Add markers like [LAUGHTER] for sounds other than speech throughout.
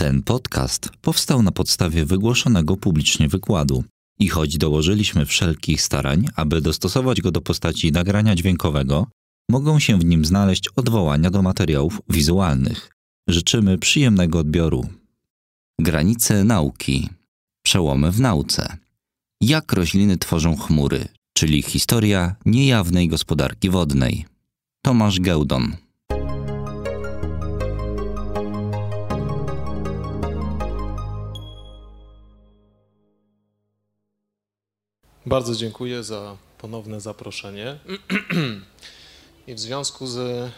Ten podcast powstał na podstawie wygłoszonego publicznie wykładu i choć dołożyliśmy wszelkich starań, aby dostosować go do postaci nagrania dźwiękowego, mogą się w nim znaleźć odwołania do materiałów wizualnych. Życzymy przyjemnego odbioru. Granice nauki. Przełomy w nauce. Jak rośliny tworzą chmury, czyli historia niejawnej gospodarki wodnej. Tomasz Gełdon. Bardzo dziękuję za ponowne zaproszenie. I w związku z e,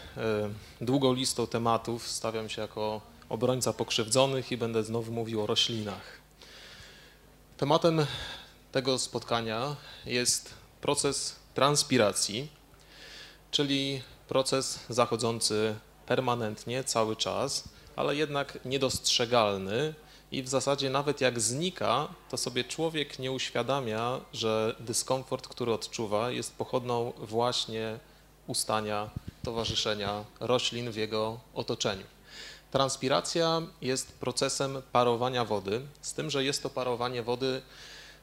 długą listą tematów stawiam się jako obrońca pokrzywdzonych i będę znowu mówił o roślinach. Tematem tego spotkania jest proces transpiracji, czyli proces zachodzący permanentnie, cały czas, ale jednak niedostrzegalny i w zasadzie nawet jak znika, to sobie człowiek nie uświadamia, że dyskomfort, który odczuwa, jest pochodną właśnie ustania, towarzyszenia roślin w jego otoczeniu. Transpiracja jest procesem parowania wody, z tym, że jest to parowanie wody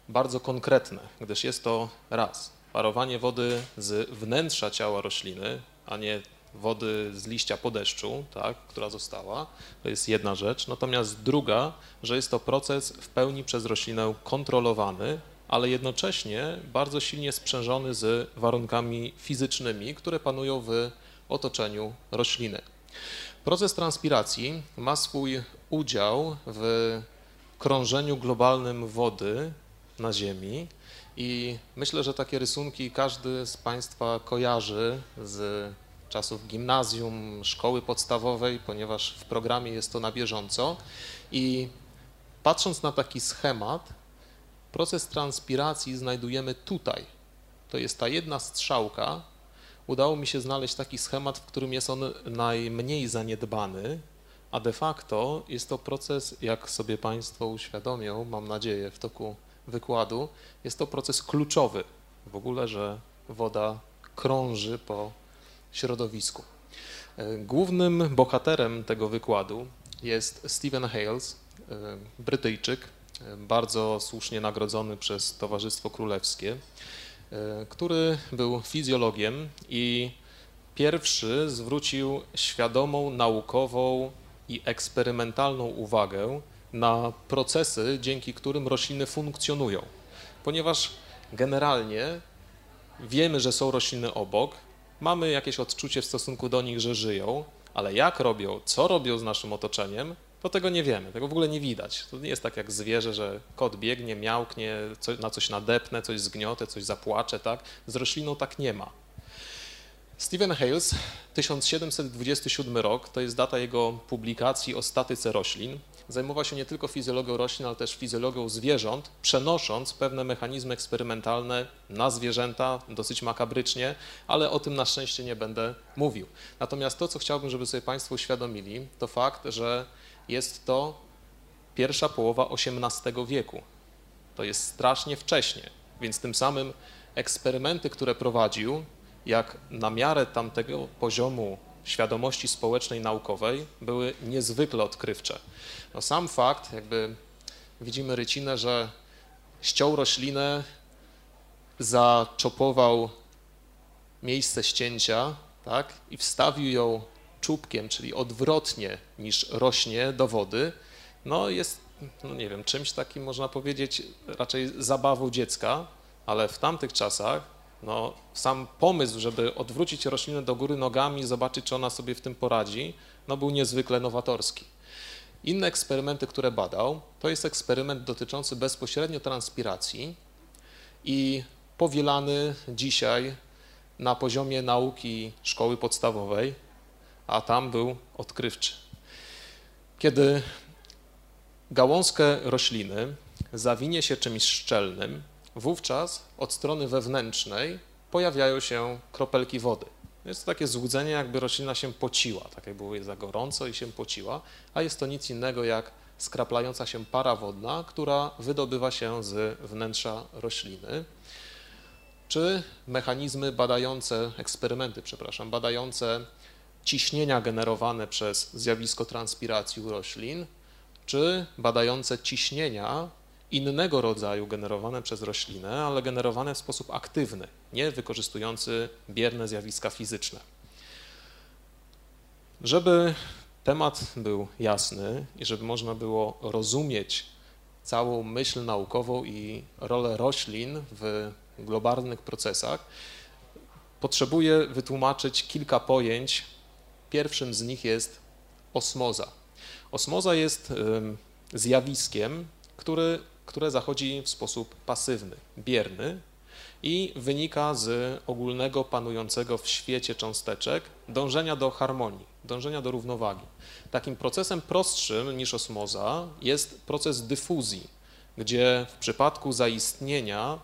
bardzo konkretne, gdyż jest to raz parowanie wody z wnętrza ciała rośliny, a nie wody z liścia po deszczu, tak, która została. To jest jedna rzecz. Natomiast druga, że jest to proces w pełni przez roślinę kontrolowany, ale jednocześnie bardzo silnie sprzężony z warunkami fizycznymi, które panują w otoczeniu rośliny. Proces transpiracji ma swój udział w krążeniu globalnym wody na Ziemi i myślę, że takie rysunki każdy z Państwa kojarzy z czasów gimnazjum, szkoły podstawowej, ponieważ w programie jest to na bieżąco. I patrząc na taki schemat, proces transpiracji znajdujemy tutaj. To jest ta jedna strzałka. Udało mi się znaleźć taki schemat, w którym jest on najmniej zaniedbany, a de facto jest to proces, jak sobie Państwo uświadomią, mam nadzieję, w toku wykładu, jest to proces kluczowy w ogóle, że woda krąży po środowisku. E, głównym bohaterem tego wykładu jest Stephen Hales, e, Brytyjczyk, e, bardzo słusznie nagrodzony przez Towarzystwo Królewskie, który był fizjologiem i pierwszy zwrócił świadomą, naukową i eksperymentalną uwagę na procesy, dzięki którym rośliny funkcjonują. Ponieważ generalnie wiemy, że są rośliny obok, mamy jakieś odczucie w stosunku do nich, że żyją, ale jak robią, co robią z naszym otoczeniem, to tego nie wiemy, tego w ogóle nie widać. To nie jest tak jak zwierzę, że kot biegnie, miałknie, na coś nadepnę, coś zgniotę, coś zapłacze, tak? Z rośliną tak nie ma. Stephen Hales, 1727 rok, to jest data jego publikacji o statyce roślin. Zajmował się nie tylko fizjologią roślin, ale też fizjologią zwierząt, przenosząc pewne mechanizmy eksperymentalne na zwierzęta, dosyć makabrycznie, ale o tym na szczęście nie będę mówił. Natomiast to, co chciałbym, żeby sobie Państwo uświadomili, to fakt, że jest to pierwsza połowa XVIII wieku. To jest strasznie wcześnie, więc tym samym eksperymenty, które prowadził, jak na miarę tamtego poziomu świadomości społecznej naukowej były niezwykle odkrywcze. No sam fakt, jakby widzimy rycinę, że ściął roślinę, zaczopował miejsce ścięcia tak, i wstawił ją czubkiem, czyli odwrotnie niż rośnie do wody, no jest, no nie wiem, czymś takim można powiedzieć raczej zabawą dziecka, ale w tamtych czasach no, sam pomysł, żeby odwrócić roślinę do góry nogami i zobaczyć, czy ona sobie w tym poradzi, no, był niezwykle nowatorski. Inne eksperymenty, które badał, to jest eksperyment dotyczący bezpośrednio transpiracji i powielany dzisiaj na poziomie nauki szkoły podstawowej, a tam był odkrywczy. Kiedy gałązkę rośliny zawinie się czymś szczelnym, wówczas od strony wewnętrznej pojawiają się kropelki wody. Jest to takie złudzenie, jakby roślina się pociła, tak jak było za gorąco i się pociła, a jest to nic innego jak skraplająca się para wodna, która wydobywa się z wnętrza rośliny. Czy mechanizmy badające, eksperymenty, przepraszam, badające ciśnienia generowane przez zjawisko transpiracji u roślin, czy badające ciśnienia innego rodzaju generowane przez roślinę, ale generowane w sposób aktywny, nie wykorzystujący bierne zjawiska fizyczne. Żeby temat był jasny i żeby można było rozumieć całą myśl naukową i rolę roślin w globalnych procesach, potrzebuję wytłumaczyć kilka pojęć. Pierwszym z nich jest osmoza. Osmoza jest zjawiskiem, który, które zachodzi w sposób pasywny, bierny i wynika z ogólnego panującego w świecie cząsteczek dążenia do harmonii, dążenia do równowagi. Takim procesem prostszym niż osmoza jest proces dyfuzji, gdzie w przypadku zaistnienia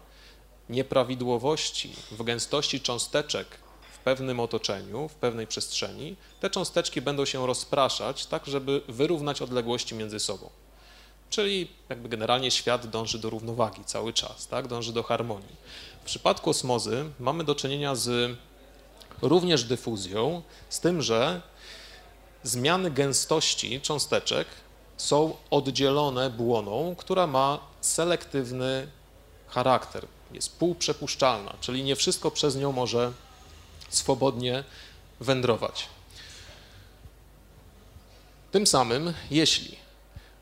nieprawidłowości w gęstości cząsteczek w pewnym otoczeniu, w pewnej przestrzeni, te cząsteczki będą się rozpraszać tak, żeby wyrównać odległości między sobą. Czyli jakby generalnie świat dąży do równowagi cały czas, tak? dąży do harmonii. W przypadku osmozy mamy do czynienia z również dyfuzją, z tym, że zmiany gęstości cząsteczek są oddzielone błoną, która ma selektywny charakter, jest półprzepuszczalna, czyli nie wszystko przez nią może swobodnie wędrować. Tym samym, jeśli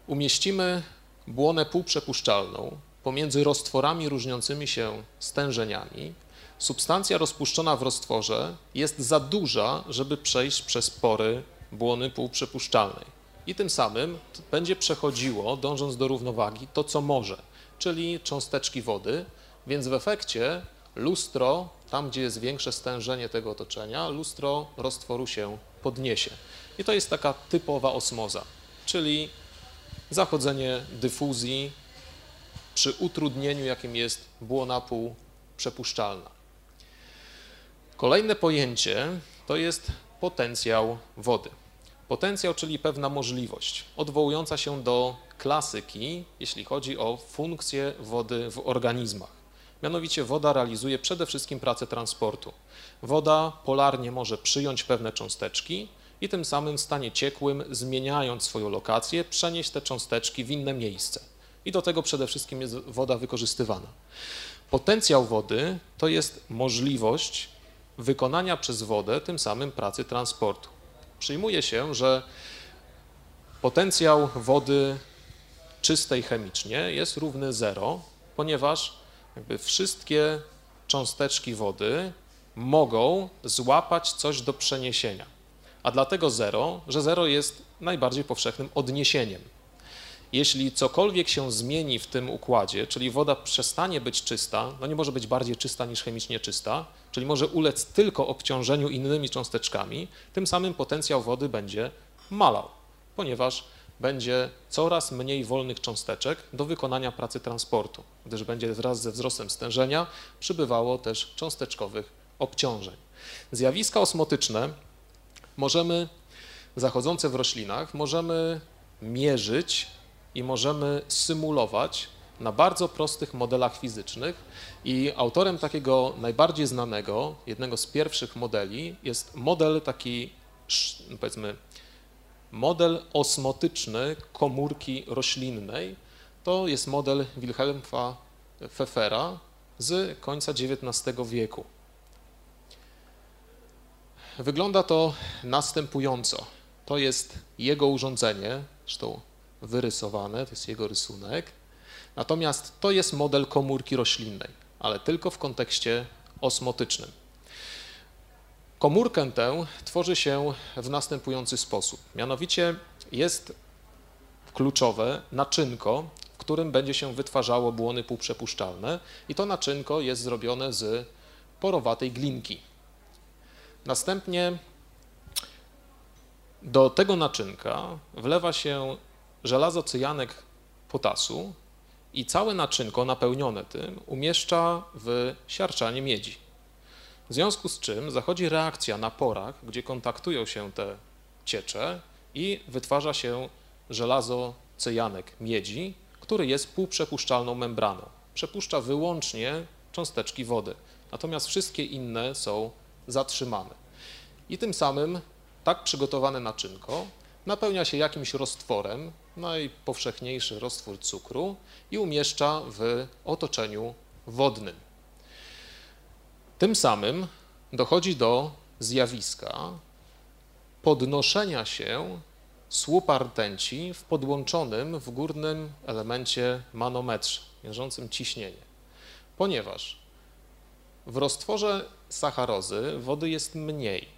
umieścimy błonę półprzepuszczalną pomiędzy roztworami różniącymi się stężeniami, substancja rozpuszczona w roztworze jest za duża, żeby przejść przez pory błony półprzepuszczalnej. I tym samym będzie przechodziło, dążąc do równowagi, to co może, czyli cząsteczki wody, więc w efekcie lustro, tam gdzie jest większe stężenie tego otoczenia, lustro roztworu się podniesie. I to jest taka typowa osmoza, czyli zachodzenie dyfuzji przy utrudnieniu, jakim jest błona półprzepuszczalna. Kolejne pojęcie to jest potencjał wody. Potencjał, czyli pewna możliwość, odwołująca się do klasyki, jeśli chodzi o funkcję wody w organizmach. Mianowicie woda realizuje przede wszystkim pracę transportu. Woda polarnie może przyjąć pewne cząsteczki i tym samym w stanie ciekłym, zmieniając swoją lokację, przenieść te cząsteczki w inne miejsce. I do tego przede wszystkim jest woda wykorzystywana. Potencjał wody to jest możliwość wykonania przez wodę tym samym pracy transportu. Przyjmuje się, że potencjał wody czystej chemicznie jest równy zero, ponieważ jakby wszystkie cząsteczki wody mogą złapać coś do przeniesienia. A dlatego zero, że zero jest najbardziej powszechnym odniesieniem. Jeśli cokolwiek się zmieni w tym układzie, czyli woda przestanie być czysta, no nie może być bardziej czysta niż chemicznie czysta, czyli może ulec tylko obciążeniu innymi cząsteczkami, tym samym potencjał wody będzie malał, ponieważ będzie coraz mniej wolnych cząsteczek do wykonania pracy transportu, gdyż będzie wraz ze wzrostem stężenia przybywało też cząsteczkowych obciążeń. Zjawiska osmotyczne możemy, zachodzące w roślinach, możemy mierzyć i możemy symulować na bardzo prostych modelach fizycznych i autorem takiego najbardziej znanego, jednego z pierwszych modeli jest model taki, powiedzmy, model osmotyczny komórki roślinnej. To jest model Wilhelma Pfeffera z końca XIX wieku. Wygląda to następująco. To jest jego urządzenie, zresztą wyrysowane, to jest jego rysunek. Natomiast to jest model komórki roślinnej, ale tylko w kontekście osmotycznym. Komórkę tę tworzy się w następujący sposób. Mianowicie jest kluczowe naczynko, w którym będzie się wytwarzało błony półprzepuszczalne i to naczynko jest zrobione z porowatej glinki. Następnie do tego naczynka wlewa się żelazo cyjanek potasu i całe naczynko napełnione tym umieszcza w siarczanie miedzi. W związku z czym zachodzi reakcja na porach, gdzie kontaktują się te ciecze i wytwarza się żelazo cyjanek miedzi, który jest półprzepuszczalną membraną. Przepuszcza wyłącznie cząsteczki wody, natomiast wszystkie inne są zatrzymane. I tym samym tak przygotowane naczynko napełnia się jakimś roztworem, najpowszechniejszy roztwór cukru i umieszcza w otoczeniu wodnym. Tym samym dochodzi do zjawiska podnoszenia się słupa rtęci w podłączonym w górnym elemencie manometrze mierzącym ciśnienie, ponieważ w roztworze sacharozy wody jest mniej,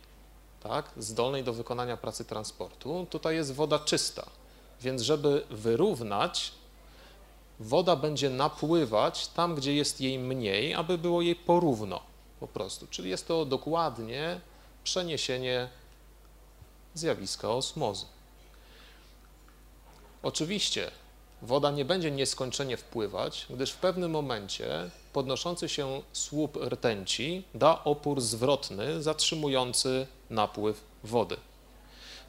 tak, zdolnej do wykonania pracy transportu. Tutaj jest woda czysta, więc żeby wyrównać, woda będzie napływać tam, gdzie jest jej mniej, aby było jej porówno po prostu. Czyli jest to dokładnie przeniesienie zjawiska osmozy. Oczywiście woda nie będzie nieskończenie wpływać, gdyż w pewnym momencie podnoszący się słup rtęci da opór zwrotny zatrzymujący napływ wody.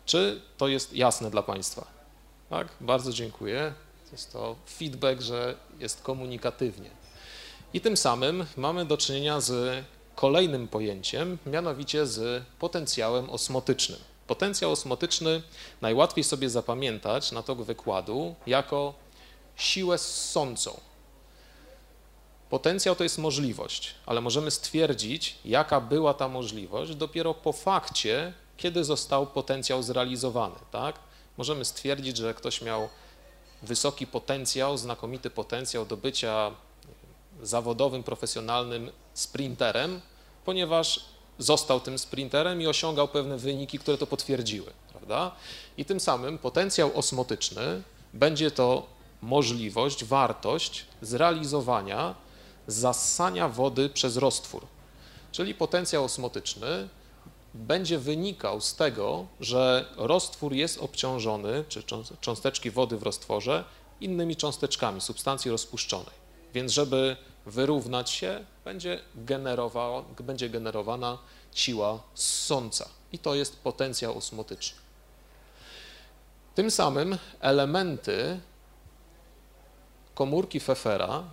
Czy to jest jasne dla Państwa? Tak, bardzo dziękuję. Jest to feedback, że jest komunikatywnie. I tym samym mamy do czynienia z kolejnym pojęciem, mianowicie z potencjałem osmotycznym. Potencjał osmotyczny najłatwiej sobie zapamiętać na tok wykładu jako siłę ssącą. Potencjał to jest możliwość, ale możemy stwierdzić, jaka była ta możliwość dopiero po fakcie, kiedy został potencjał zrealizowany. Tak? Możemy stwierdzić, że ktoś miał wysoki potencjał, znakomity potencjał do bycia zawodowym, profesjonalnym sprinterem, ponieważ został tym sprinterem i osiągał pewne wyniki, które to potwierdziły. Prawda? I tym samym potencjał osmotyczny będzie to możliwość, wartość zrealizowania zassania wody przez roztwór. Czyli potencjał osmotyczny będzie wynikał z tego, że roztwór jest obciążony, czy cząsteczki wody w roztworze, innymi cząsteczkami substancji rozpuszczonej. Więc żeby wyrównać się, będzie, będzie generowana siła ssąca i to jest potencjał osmotyczny. Tym samym elementy komórki Fefera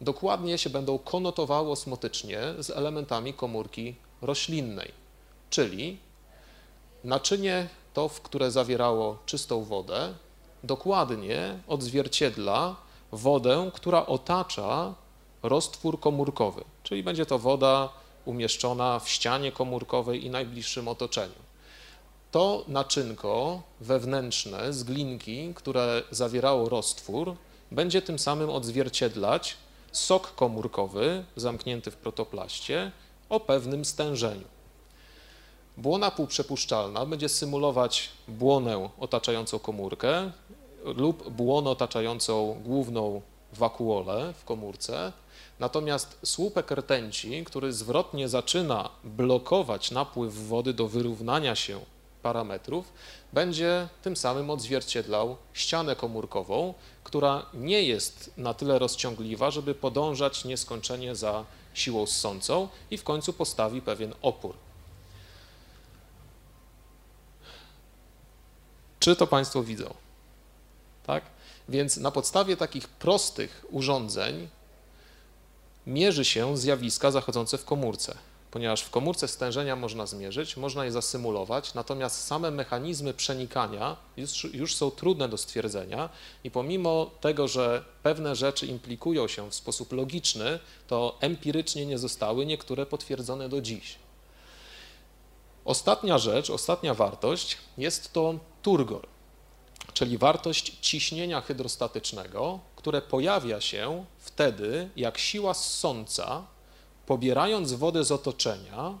dokładnie się będą konotowały osmotycznie z elementami komórki roślinnej, czyli naczynie to, w które zawierało czystą wodę, dokładnie odzwierciedla wodę, która otacza roztwór komórkowy, czyli będzie to woda umieszczona w ścianie komórkowej i najbliższym otoczeniu. To naczynko wewnętrzne z glinki, które zawierało roztwór, będzie tym samym odzwierciedlać sok komórkowy zamknięty w protoplaście o pewnym stężeniu. Błona półprzepuszczalna będzie symulować błonę otaczającą komórkę lub błonę otaczającą główną wakuolę w komórce, natomiast słupek rtęci, który zwrotnie zaczyna blokować napływ wody do wyrównania się parametrów, będzie tym samym odzwierciedlał ścianę komórkową, która nie jest na tyle rozciągliwa, żeby podążać nieskończenie za siłą ssącą i w końcu postawi pewien opór. Czy to Państwo widzą? Tak? Więc na podstawie takich prostych urządzeń mierzy się zjawiska zachodzące w komórce ponieważ w komórce stężenia można zmierzyć, można je zasymulować, natomiast same mechanizmy przenikania już, już, są trudne do stwierdzenia i pomimo tego, że pewne rzeczy implikują się w sposób logiczny, to empirycznie nie zostały niektóre potwierdzone do dziś. Ostatnia rzecz, ostatnia wartość jest to turgor, czyli wartość ciśnienia hydrostatycznego, które pojawia się wtedy, jak siła ssąca pobierając wodę z otoczenia,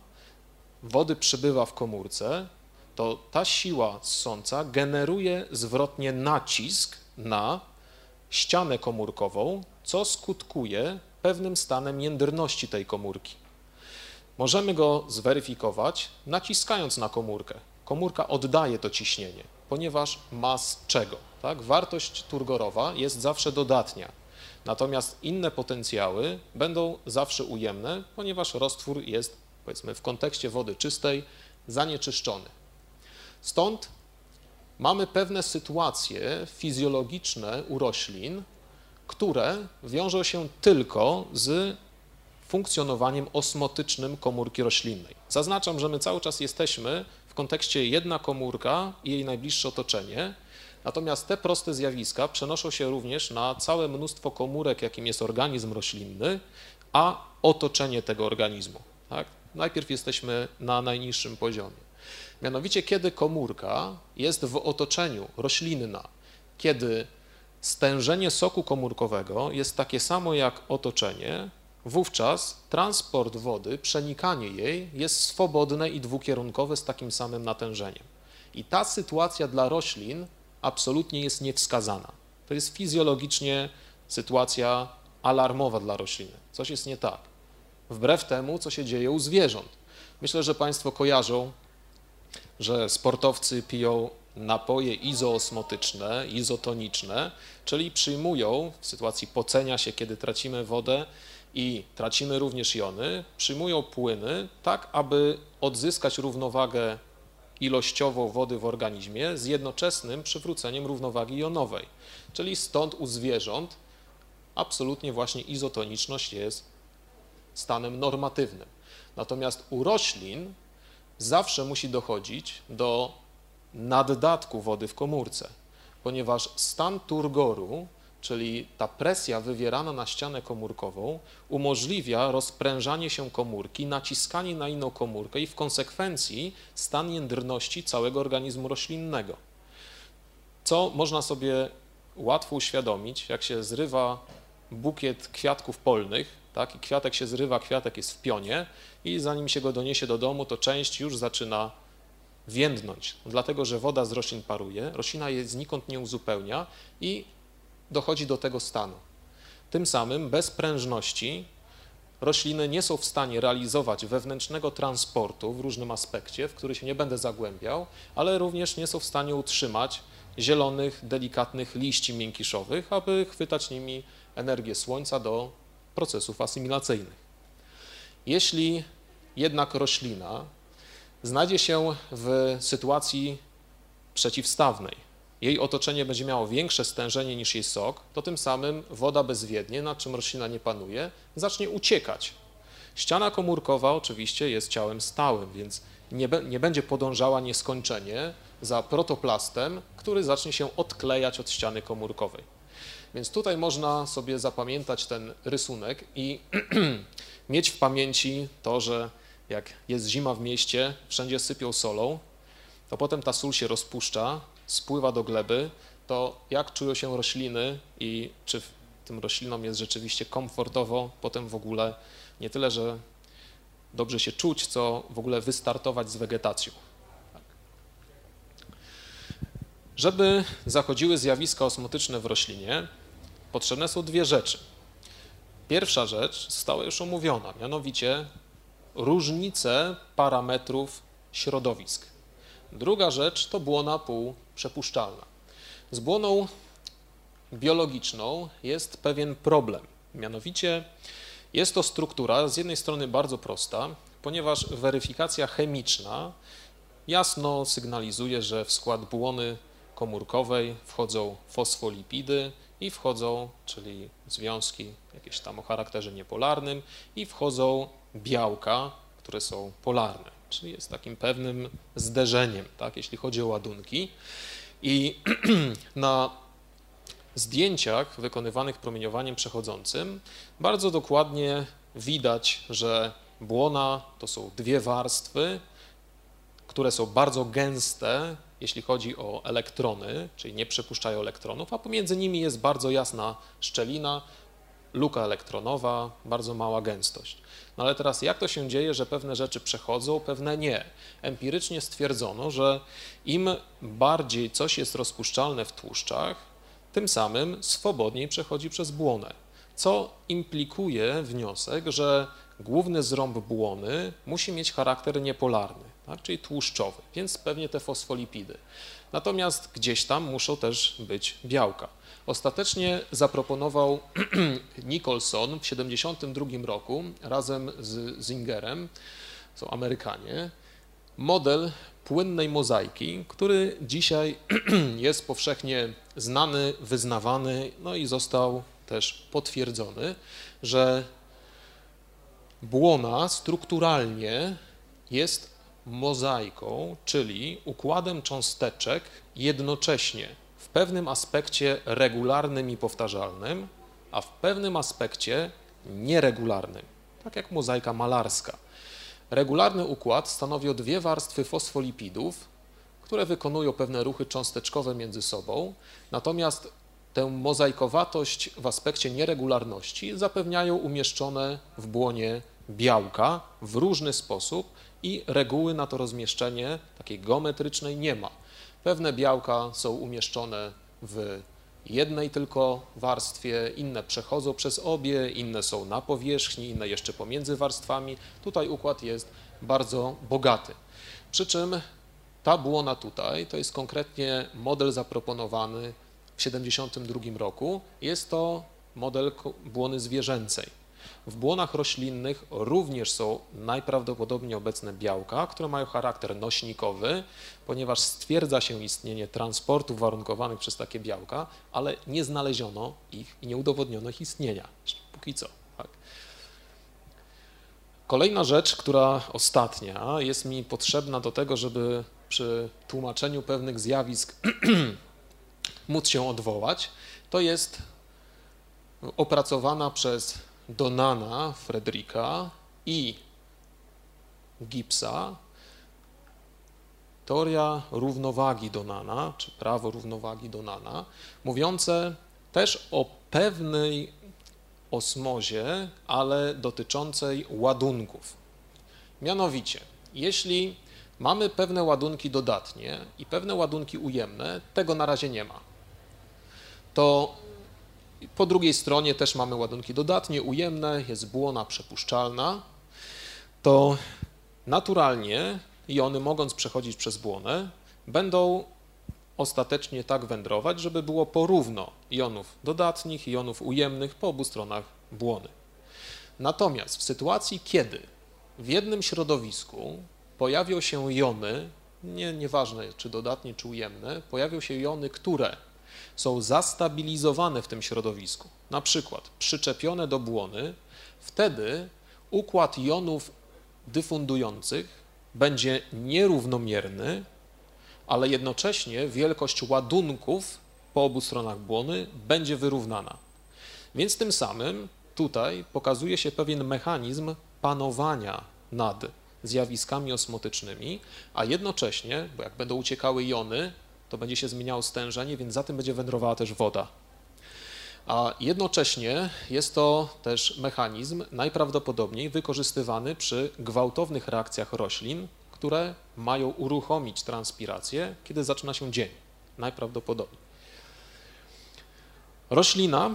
wody przybywa w komórce, to ta siła ssąca generuje zwrotnie nacisk na ścianę komórkową, co skutkuje pewnym stanem jędrności tej komórki. Możemy go zweryfikować naciskając na komórkę. Komórka oddaje to ciśnienie, ponieważ ma z czego. Tak? Wartość turgorowa jest zawsze dodatnia. Natomiast inne potencjały będą zawsze ujemne, ponieważ roztwór jest, powiedzmy, w kontekście wody czystej zanieczyszczony. Stąd mamy pewne sytuacje fizjologiczne u roślin, które wiążą się tylko z funkcjonowaniem osmotycznym komórki roślinnej. Zaznaczam, że my cały czas jesteśmy w kontekście jedna komórka i jej najbliższe otoczenie, Natomiast te proste zjawiska przenoszą się również na całe mnóstwo komórek, jakim jest organizm roślinny, a otoczenie tego organizmu. Tak? Najpierw jesteśmy na najniższym poziomie. Mianowicie, kiedy komórka jest w otoczeniu roślinna, kiedy stężenie soku komórkowego jest takie samo jak otoczenie, wówczas transport wody, przenikanie jej jest swobodne i dwukierunkowe z takim samym natężeniem. I ta sytuacja dla roślin absolutnie jest niewskazana. To jest fizjologicznie sytuacja alarmowa dla rośliny. Coś jest nie tak. Wbrew temu, co się dzieje u zwierząt. Myślę, że Państwo kojarzą, że sportowcy piją napoje izoosmotyczne, izotoniczne, czyli przyjmują w sytuacji pocenia się, kiedy tracimy wodę i tracimy również jony, przyjmują płyny tak, aby odzyskać równowagę ilościową wody w organizmie z jednoczesnym przywróceniem równowagi jonowej. Czyli stąd u zwierząt absolutnie właśnie izotoniczność jest stanem normatywnym. Natomiast u roślin zawsze musi dochodzić do naddatku wody w komórce, ponieważ stan turgoru, czyli ta presja wywierana na ścianę komórkową, umożliwia rozprężanie się komórki, naciskanie na inną komórkę i w konsekwencji stan jędrności całego organizmu roślinnego. Co można sobie łatwo uświadomić, jak się zrywa bukiet kwiatków polnych, tak, i kwiatek się zrywa, kwiatek jest w pionie i zanim się go doniesie do domu, to część już zaczyna więdnąć, dlatego że woda z roślin paruje, roślina je znikąd nie uzupełnia i dochodzi do tego stanu. Tym samym bez prężności rośliny nie są w stanie realizować wewnętrznego transportu w różnym aspekcie, w który się nie będę zagłębiał, ale również nie są w stanie utrzymać zielonych, delikatnych liści miękiszowych, aby chwytać nimi energię słońca do procesów asymilacyjnych. Jeśli jednak roślina znajdzie się w sytuacji przeciwstawnej, jej otoczenie będzie miało większe stężenie niż jej sok, to tym samym woda bezwiednie, nad czym roślina nie panuje, zacznie uciekać. Ściana komórkowa oczywiście jest ciałem stałym, więc nie, nie będzie podążała nieskończenie za protoplastem, który zacznie się odklejać od ściany komórkowej. Więc tutaj można sobie zapamiętać ten rysunek i [CLEARS THROAT] mieć w pamięci to, że jak jest zima w mieście, wszędzie sypią solą, to potem ta sól się rozpuszcza, spływa do gleby, to jak czują się rośliny i czy tym roślinom jest rzeczywiście komfortowo, potem w ogóle nie tyle, że dobrze się czuć, co w ogóle wystartować z wegetacją. Tak. Żeby zachodziły zjawiska osmotyczne w roślinie, potrzebne są dwie rzeczy. Pierwsza rzecz została już omówiona, mianowicie różnice parametrów środowisk. Druga rzecz to błona półprzepuszczalna. Z błoną biologiczną jest pewien problem, mianowicie jest to struktura z jednej strony bardzo prosta, ponieważ weryfikacja chemiczna jasno sygnalizuje, że w skład błony komórkowej wchodzą fosfolipidy i wchodzą, czyli związki jakieś tam o charakterze niepolarnym i wchodzą białka, które są polarne, czyli jest takim pewnym zderzeniem, tak, jeśli chodzi o ładunki. I [CLEARS THROAT] na zdjęciach wykonywanych promieniowaniem przechodzącym bardzo dokładnie widać, że błona to są dwie warstwy, które są bardzo gęste, jeśli chodzi o elektrony, czyli nie przepuszczają elektronów, a pomiędzy nimi jest bardzo jasna szczelina, luka elektronowa, bardzo mała gęstość. No ale teraz jak to się dzieje, że pewne rzeczy przechodzą, pewne nie? Empirycznie stwierdzono, że im bardziej coś jest rozpuszczalne w tłuszczach, tym samym swobodniej przechodzi przez błonę, co implikuje wniosek, że główny zrąb błony musi mieć charakter niepolarny, tak, czyli tłuszczowy, więc pewnie te fosfolipidy. Natomiast gdzieś tam muszą też być białka. Ostatecznie zaproponował [CLEARS THROAT] Nicholson w 1972 roku razem z Zingerem, są Amerykanie, model płynnej mozaiki, który dzisiaj [CLEARS THROAT] jest powszechnie znany, wyznawany, no i został też potwierdzony, że błona strukturalnie jest mozaiką, czyli układem cząsteczek jednocześnie pewnym aspekcie regularnym i powtarzalnym, a w pewnym aspekcie nieregularnym, tak jak mozaika malarska. Regularny układ stanowi o dwie warstwy fosfolipidów, które wykonują pewne ruchy cząsteczkowe między sobą, natomiast tę mozaikowatość w aspekcie nieregularności zapewniają umieszczone w błonie białka w różny sposób i reguły na to rozmieszczenie takiej geometrycznej nie ma. Pewne białka są umieszczone w jednej tylko warstwie, inne przechodzą przez obie, inne są na powierzchni, inne jeszcze pomiędzy warstwami. Tutaj układ jest bardzo bogaty. Przy czym ta błona tutaj to jest konkretnie model zaproponowany w 1972 roku. Jest to model błony zwierzęcej. W błonach roślinnych również są najprawdopodobniej obecne białka, które mają charakter nośnikowy, ponieważ stwierdza się istnienie transportów warunkowanych przez takie białka, ale nie znaleziono ich i nie udowodniono ich istnienia. Póki co. Tak. Kolejna rzecz, która ostatnia, jest mi potrzebna do tego, żeby przy tłumaczeniu pewnych zjawisk [CLEARS THROAT] móc się odwołać, to jest opracowana przez Donana Fredrika i Gipsa teoria równowagi Donana, czy prawo równowagi Donana, mówiące też o pewnej osmozie, ale dotyczącej ładunków. Mianowicie, jeśli mamy pewne ładunki dodatnie i pewne ładunki ujemne, tego na razie nie ma, to po drugiej stronie też mamy ładunki dodatnie, ujemne, jest błona przepuszczalna, to naturalnie jony mogąc przechodzić przez błonę, będą ostatecznie tak wędrować, żeby było porówno jonów dodatnich i jonów ujemnych po obu stronach błony. Natomiast w sytuacji, kiedy w jednym środowisku pojawią się jony, nie, nieważne czy dodatnie, czy ujemne, pojawią się jony, które są zastabilizowane w tym środowisku, na przykład przyczepione do błony, wtedy układ jonów dyfundujących będzie nierównomierny, ale jednocześnie wielkość ładunków po obu stronach błony będzie wyrównana. Więc tym samym tutaj pokazuje się pewien mechanizm panowania nad zjawiskami osmotycznymi, a jednocześnie, bo jak będą uciekały jony, to będzie się zmieniało stężenie, więc za tym będzie wędrowała też woda. A jednocześnie jest to też mechanizm najprawdopodobniej wykorzystywany przy gwałtownych reakcjach roślin, które mają uruchomić transpirację, kiedy zaczyna się dzień. Najprawdopodobniej. Roślina,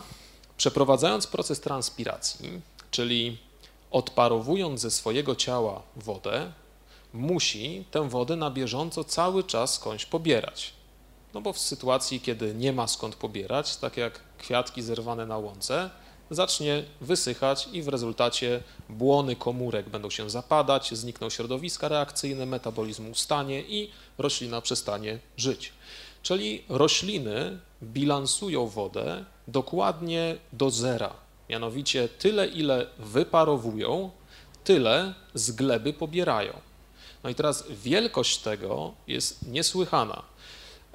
przeprowadzając proces transpiracji, czyli odparowując ze swojego ciała wodę, musi tę wodę na bieżąco cały czas skądś pobierać. No bo w sytuacji, kiedy nie ma skąd pobierać, tak jak kwiatki zerwane na łące, zacznie wysychać i w rezultacie błony komórek będą się zapadać, znikną środowiska reakcyjne, metabolizm ustanie i roślina przestanie żyć. Czyli rośliny bilansują wodę dokładnie do zera. Mianowicie tyle, ile wyparowują, tyle z gleby pobierają. No i teraz wielkość tego jest niesłychana.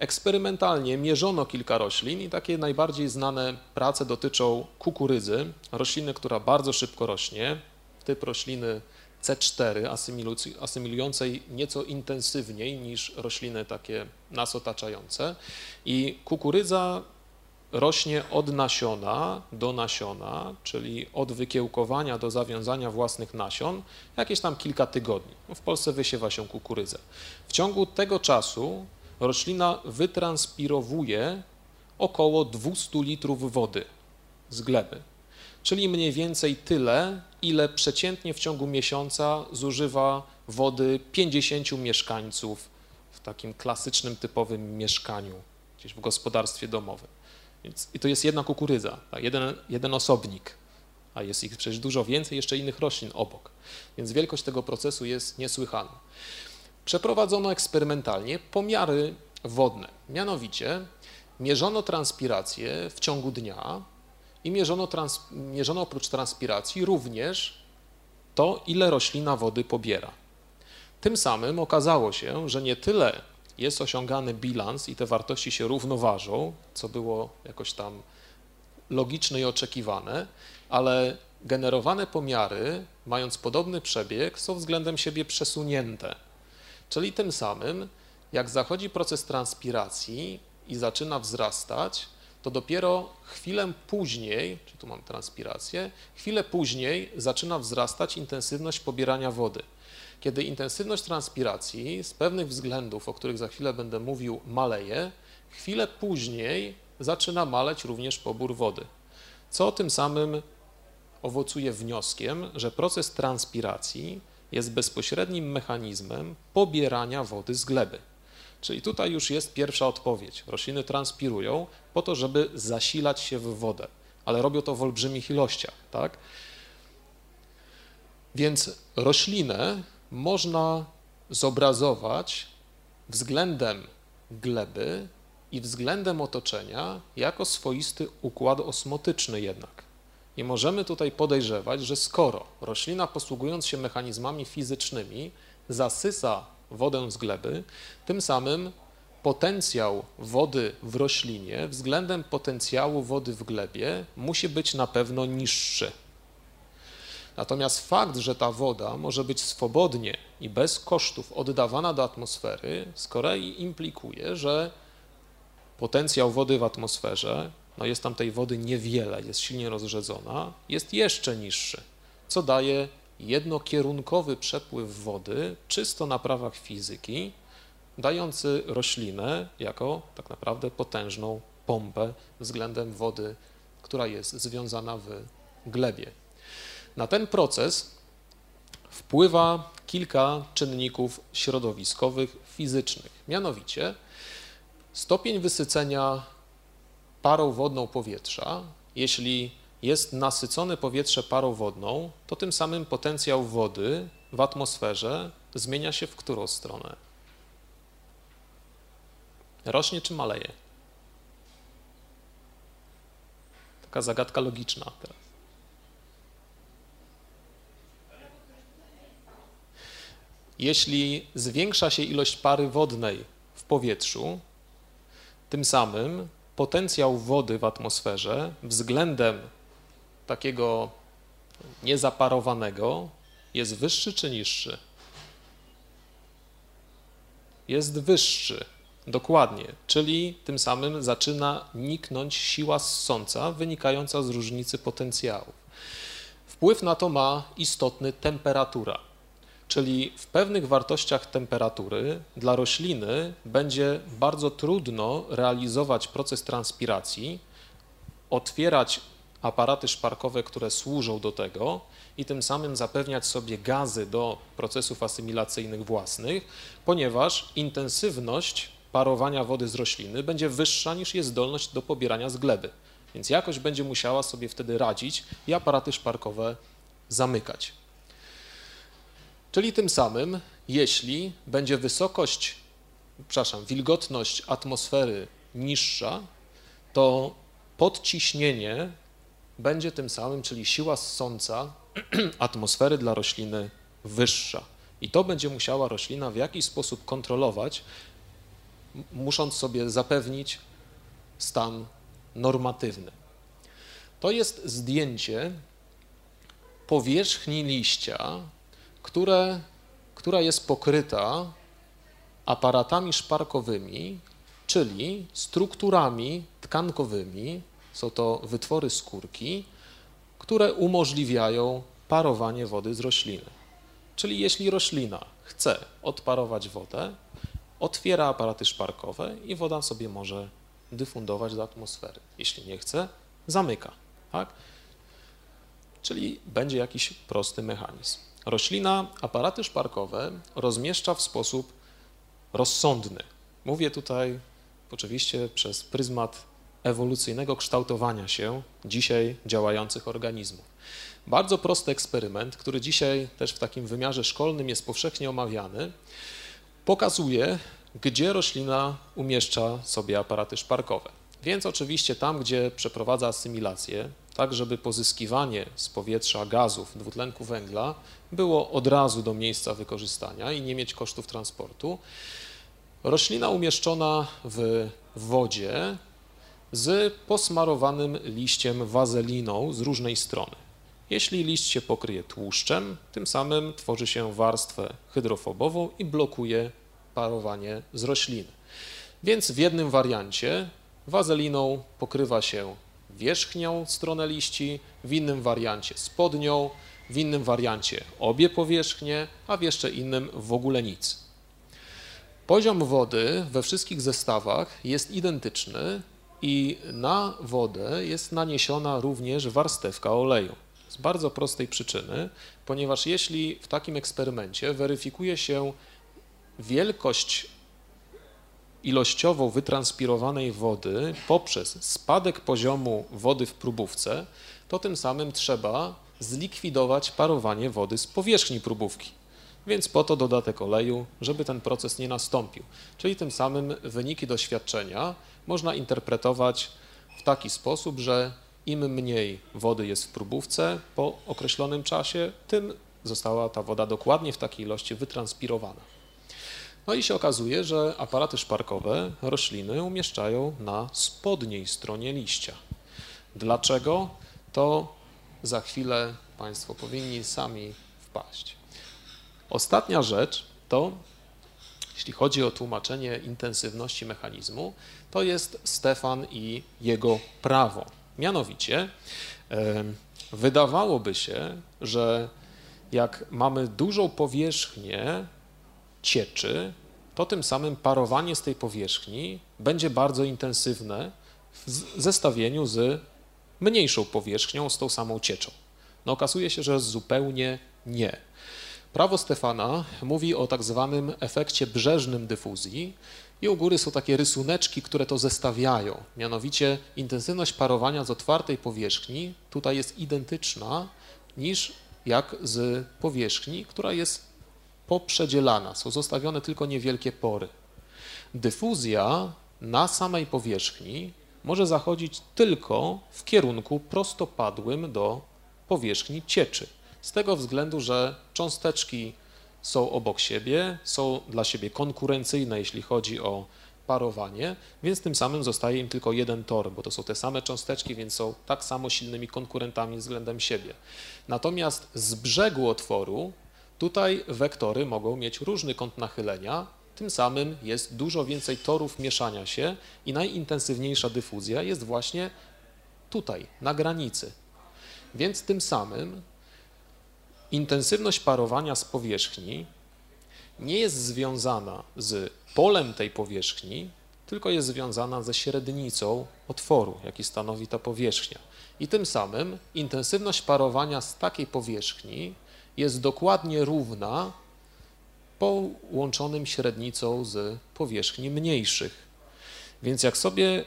Eksperymentalnie mierzono kilka roślin i takie najbardziej znane prace dotyczą kukurydzy, rośliny, która bardzo szybko rośnie, typ rośliny C4, asymilującej nieco intensywniej niż rośliny takie nas otaczające. I kukurydza rośnie od nasiona do nasiona, czyli od wykiełkowania do zawiązania własnych nasion, jakieś tam kilka tygodni. W Polsce wysiewa się kukurydzę. W ciągu tego czasu roślina wytranspirowuje około 200 litrów wody z gleby, czyli mniej więcej tyle, ile przeciętnie w ciągu miesiąca zużywa wody 50 mieszkańców w takim klasycznym, typowym mieszkaniu, gdzieś w gospodarstwie domowym. Więc, I to jest jedna kukurydza, jeden, jeden osobnik, a jest ich przecież dużo więcej jeszcze innych roślin obok. Więc wielkość tego procesu jest niesłychana przeprowadzono eksperymentalnie pomiary wodne. Mianowicie mierzono transpirację w ciągu dnia i mierzono, trans, mierzono oprócz transpiracji również to, ile roślina wody pobiera. Tym samym okazało się, że nie tyle jest osiągany bilans i te wartości się równoważą, co było jakoś tam logiczne i oczekiwane, ale generowane pomiary, mając podobny przebieg, są względem siebie przesunięte. Czyli tym samym, jak zachodzi proces transpiracji i zaczyna wzrastać, to dopiero chwilę później, czy tu mam transpirację, chwilę później zaczyna wzrastać intensywność pobierania wody. Kiedy intensywność transpiracji z pewnych względów, o których za chwilę będę mówił, maleje, chwilę później zaczyna maleć również pobór wody, co tym samym owocuje wnioskiem, że proces transpiracji jest bezpośrednim mechanizmem pobierania wody z gleby. Czyli tutaj już jest pierwsza odpowiedź. Rośliny transpirują po to, żeby zasilać się w wodę, ale robią to w olbrzymich ilościach, tak? Więc roślinę można zobrazować względem gleby i względem otoczenia jako swoisty układ osmotyczny jednak. I możemy tutaj podejrzewać, że skoro roślina posługując się mechanizmami fizycznymi zasysa wodę z gleby, tym samym potencjał wody w roślinie względem potencjału wody w glebie musi być na pewno niższy. Natomiast fakt, że ta woda może być swobodnie i bez kosztów oddawana do atmosfery, z kolei implikuje, że potencjał wody w atmosferze, no jest tam tej wody niewiele, jest silnie rozrzedzona, jest jeszcze niższy, co daje jednokierunkowy przepływ wody czysto na prawach fizyki, dający roślinę jako tak naprawdę potężną pompę względem wody, która jest związana w glebie. Na ten proces wpływa kilka czynników środowiskowych, fizycznych. Mianowicie stopień wysycenia parą wodną powietrza, jeśli jest nasycone powietrze parą wodną, to tym samym potencjał wody w atmosferze zmienia się w którą stronę? Rośnie czy maleje? Taka zagadka logiczna teraz. Jeśli zwiększa się ilość pary wodnej w powietrzu, tym samym potencjał wody w atmosferze względem takiego niezaparowanego jest wyższy czy niższy? Jest wyższy, dokładnie, czyli tym samym zaczyna niknąć siła ssąca wynikająca z różnicy potencjałów. Wpływ na to ma istotny temperatura, czyli w pewnych wartościach temperatury dla rośliny będzie bardzo trudno realizować proces transpiracji, otwierać aparaty szparkowe, które służą do tego i tym samym zapewniać sobie gazy do procesów asymilacyjnych własnych, ponieważ intensywność parowania wody z rośliny będzie wyższa niż jest zdolność do pobierania z gleby. Więc jakoś będzie musiała sobie wtedy radzić i aparaty szparkowe zamykać. Czyli tym samym, jeśli będzie wysokość, przepraszam, wilgotność atmosfery niższa, to podciśnienie będzie tym samym, czyli siła ssąca [CLEARS THROAT] atmosfery dla rośliny wyższa. I to będzie musiała roślina w jakiś sposób kontrolować, musząc sobie zapewnić stan normatywny. To jest zdjęcie powierzchni liścia, które, która jest pokryta aparatami szparkowymi, czyli strukturami tkankowymi, są to wytwory skórki, które umożliwiają parowanie wody z rośliny. Czyli jeśli roślina chce odparować wodę, otwiera aparaty szparkowe i woda sobie może dyfundować do atmosfery. Jeśli nie chce, zamyka. Tak? Czyli będzie jakiś prosty mechanizm. Roślina aparaty szparkowe rozmieszcza w sposób rozsądny. Mówię tutaj oczywiście przez pryzmat ewolucyjnego kształtowania się dzisiaj działających organizmów. Bardzo prosty eksperyment, który dzisiaj też w takim wymiarze szkolnym jest powszechnie omawiany, pokazuje, gdzie roślina umieszcza sobie aparaty szparkowe. Więc oczywiście tam, gdzie przeprowadza asymilację, tak żeby pozyskiwanie z powietrza gazów dwutlenku węgla było od razu do miejsca wykorzystania i nie mieć kosztów transportu, Roślina umieszczona w wodzie z posmarowanym liściem wazeliną z różnej strony. Jeśli liść się pokryje tłuszczem, tym samym tworzy się warstwę hydrofobową i blokuje parowanie z rośliny. Więc w jednym wariancie wazeliną pokrywa się wierzchnią stronę liści, w innym wariancie spodnią, w innym wariancie obie powierzchnie, a w jeszcze innym w ogóle nic. Poziom wody we wszystkich zestawach jest identyczny i na wodę jest naniesiona również warstewka oleju. Z bardzo prostej przyczyny, ponieważ jeśli w takim eksperymencie weryfikuje się wielkość ilościowo wytranspirowanej wody poprzez spadek poziomu wody w próbówce, to tym samym trzeba zlikwidować parowanie wody z powierzchni próbówki. Więc po to dodatek oleju, żeby ten proces nie nastąpił. Czyli tym samym wyniki doświadczenia można interpretować w taki sposób, że im mniej wody jest w próbówce po określonym czasie, tym została ta woda dokładnie w takiej ilości wytranspirowana. No i się okazuje, że aparaty szparkowe rośliny umieszczają na spodniej stronie liścia. Dlaczego? To za chwilę Państwo powinni sami wpaść. Ostatnia rzecz to, jeśli chodzi o tłumaczenie intensywności mechanizmu, to jest Stefan i jego prawo. Mianowicie, wydawałoby się, że jak mamy dużą powierzchnię cieczy, to tym samym parowanie z tej powierzchni będzie bardzo intensywne w zestawieniu z mniejszą powierzchnią, z tą samą cieczą. No okazuje się, że zupełnie nie. Prawo Stefana mówi o tak zwanym efekcie brzeżnym dyfuzji i u góry są takie rysuneczki, które to zestawiają. Mianowicie intensywność parowania z otwartej powierzchni tutaj jest identyczna niż jak z powierzchni, która jest poprzedzielana. Są zostawione tylko niewielkie pory. Dyfuzja na samej powierzchni może zachodzić tylko w kierunku prostopadłym do powierzchni cieczy. Z tego względu, że cząsteczki są obok siebie, są dla siebie konkurencyjne, jeśli chodzi o parowanie, więc tym samym zostaje im tylko jeden tor, bo to są te same cząsteczki, więc są tak samo silnymi konkurentami względem siebie. Natomiast z brzegu otworu tutaj wektory mogą mieć różny kąt nachylenia, tym samym jest dużo więcej torów mieszania się i najintensywniejsza dyfuzja jest właśnie tutaj, na granicy. Więc tym samym intensywność parowania z powierzchni nie jest związana z polem tej powierzchni, tylko jest związana ze średnicą otworu, jaki stanowi ta powierzchnia. I tym samym intensywność parowania z takiej powierzchni jest dokładnie równa połączonym średnicą z powierzchni mniejszych. Więc jak sobie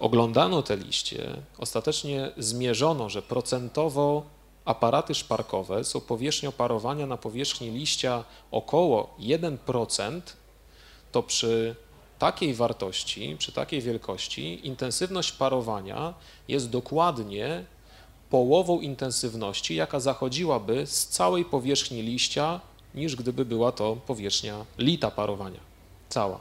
oglądano te liście, ostatecznie zmierzono, że procentowo aparaty szparkowe są powierzchnią parowania na powierzchni liścia około 1%, to przy takiej wartości, przy takiej wielkości intensywność parowania jest dokładnie połową intensywności, jaka zachodziłaby z całej powierzchni liścia, niż gdyby była to powierzchnia lita parowania, cała.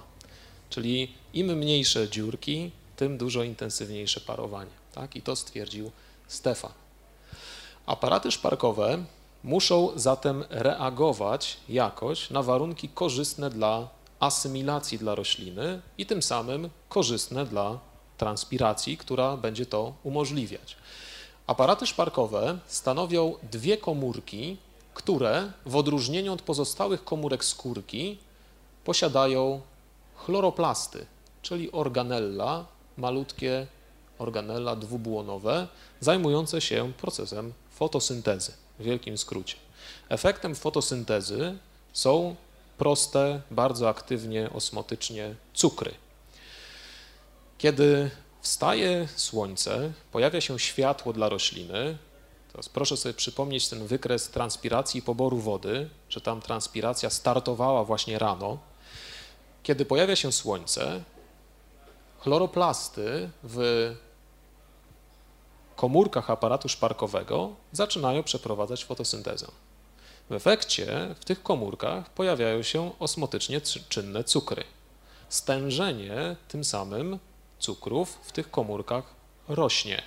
Czyli im mniejsze dziurki, tym dużo intensywniejsze parowanie. Tak? I to stwierdził Stefan. Aparaty szparkowe muszą zatem reagować jakoś na warunki korzystne dla asymilacji dla rośliny i tym samym korzystne dla transpiracji, która będzie to umożliwiać. Aparaty szparkowe stanowią dwie komórki, które w odróżnieniu od pozostałych komórek skórki posiadają chloroplasty, czyli organella, malutkie organella dwubłonowe, zajmujące się procesem fotosyntezy, w wielkim skrócie. Efektem fotosyntezy są proste, bardzo aktywnie, osmotycznie cukry. Kiedy wstaje słońce, pojawia się światło dla rośliny, teraz proszę sobie przypomnieć ten wykres transpiracji i poboru wody, że tam transpiracja startowała właśnie rano. Kiedy pojawia się słońce, chloroplasty w komórkach aparatu szparkowego zaczynają przeprowadzać fotosyntezę. W efekcie w tych komórkach pojawiają się osmotycznie czynne cukry. Stężenie tym samym cukrów w tych komórkach rośnie.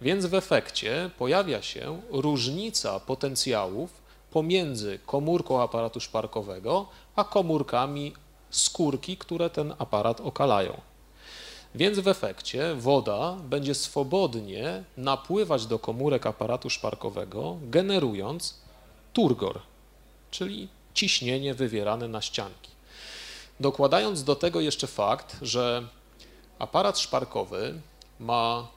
Więc w efekcie pojawia się różnica potencjałów pomiędzy komórką aparatu szparkowego a komórkami skórki, które ten aparat okalają. Więc w efekcie woda będzie swobodnie napływać do komórek aparatu szparkowego, generując turgor, czyli ciśnienie wywierane na ścianki. Dokładając do tego jeszcze fakt, że aparat szparkowy ma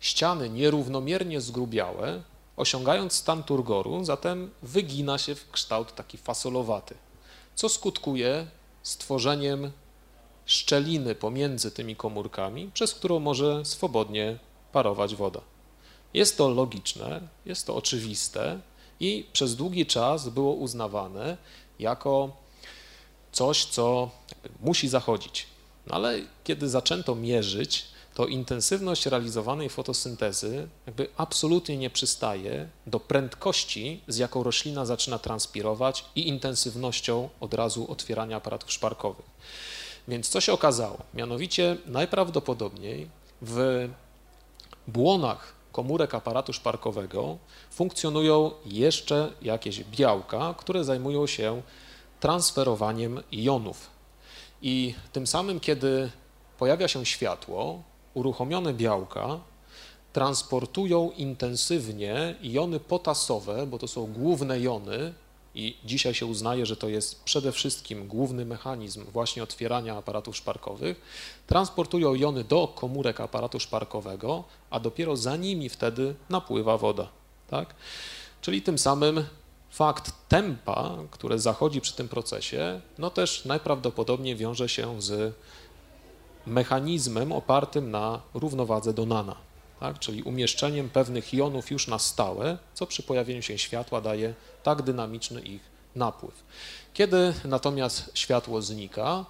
ściany nierównomiernie zgrubiałe, osiągając stan turgoru, zatem wygina się w kształt taki fasolowaty, co skutkuje stworzeniem szczeliny pomiędzy tymi komórkami, przez którą może swobodnie parować woda. Jest to logiczne, jest to oczywiste i przez długi czas było uznawane jako coś, co musi zachodzić. No ale kiedy zaczęto mierzyć, to intensywność realizowanej fotosyntezy jakby absolutnie nie przystaje do prędkości, z jaką roślina zaczyna transpirować i intensywnością od razu otwierania aparatów szparkowych. Więc co się okazało? Mianowicie najprawdopodobniej w błonach komórek aparatu szparkowego funkcjonują jeszcze jakieś białka, które zajmują się transferowaniem jonów. I tym samym, kiedy pojawia się światło, uruchomione białka transportują intensywnie jony potasowe, bo to są główne jony, i dzisiaj się uznaje, że to jest przede wszystkim główny mechanizm właśnie otwierania aparatów szparkowych, transportują jony do komórek aparatu szparkowego, a dopiero za nimi wtedy napływa woda. Tak? Czyli tym samym fakt tempa, które zachodzi przy tym procesie, no też najprawdopodobniej wiąże się z mechanizmem opartym na równowadze Donana tak? czyli umieszczeniem pewnych jonów już na stałe, co przy pojawieniu się światła daje tak dynamiczny ich napływ. Kiedy natomiast światło znika,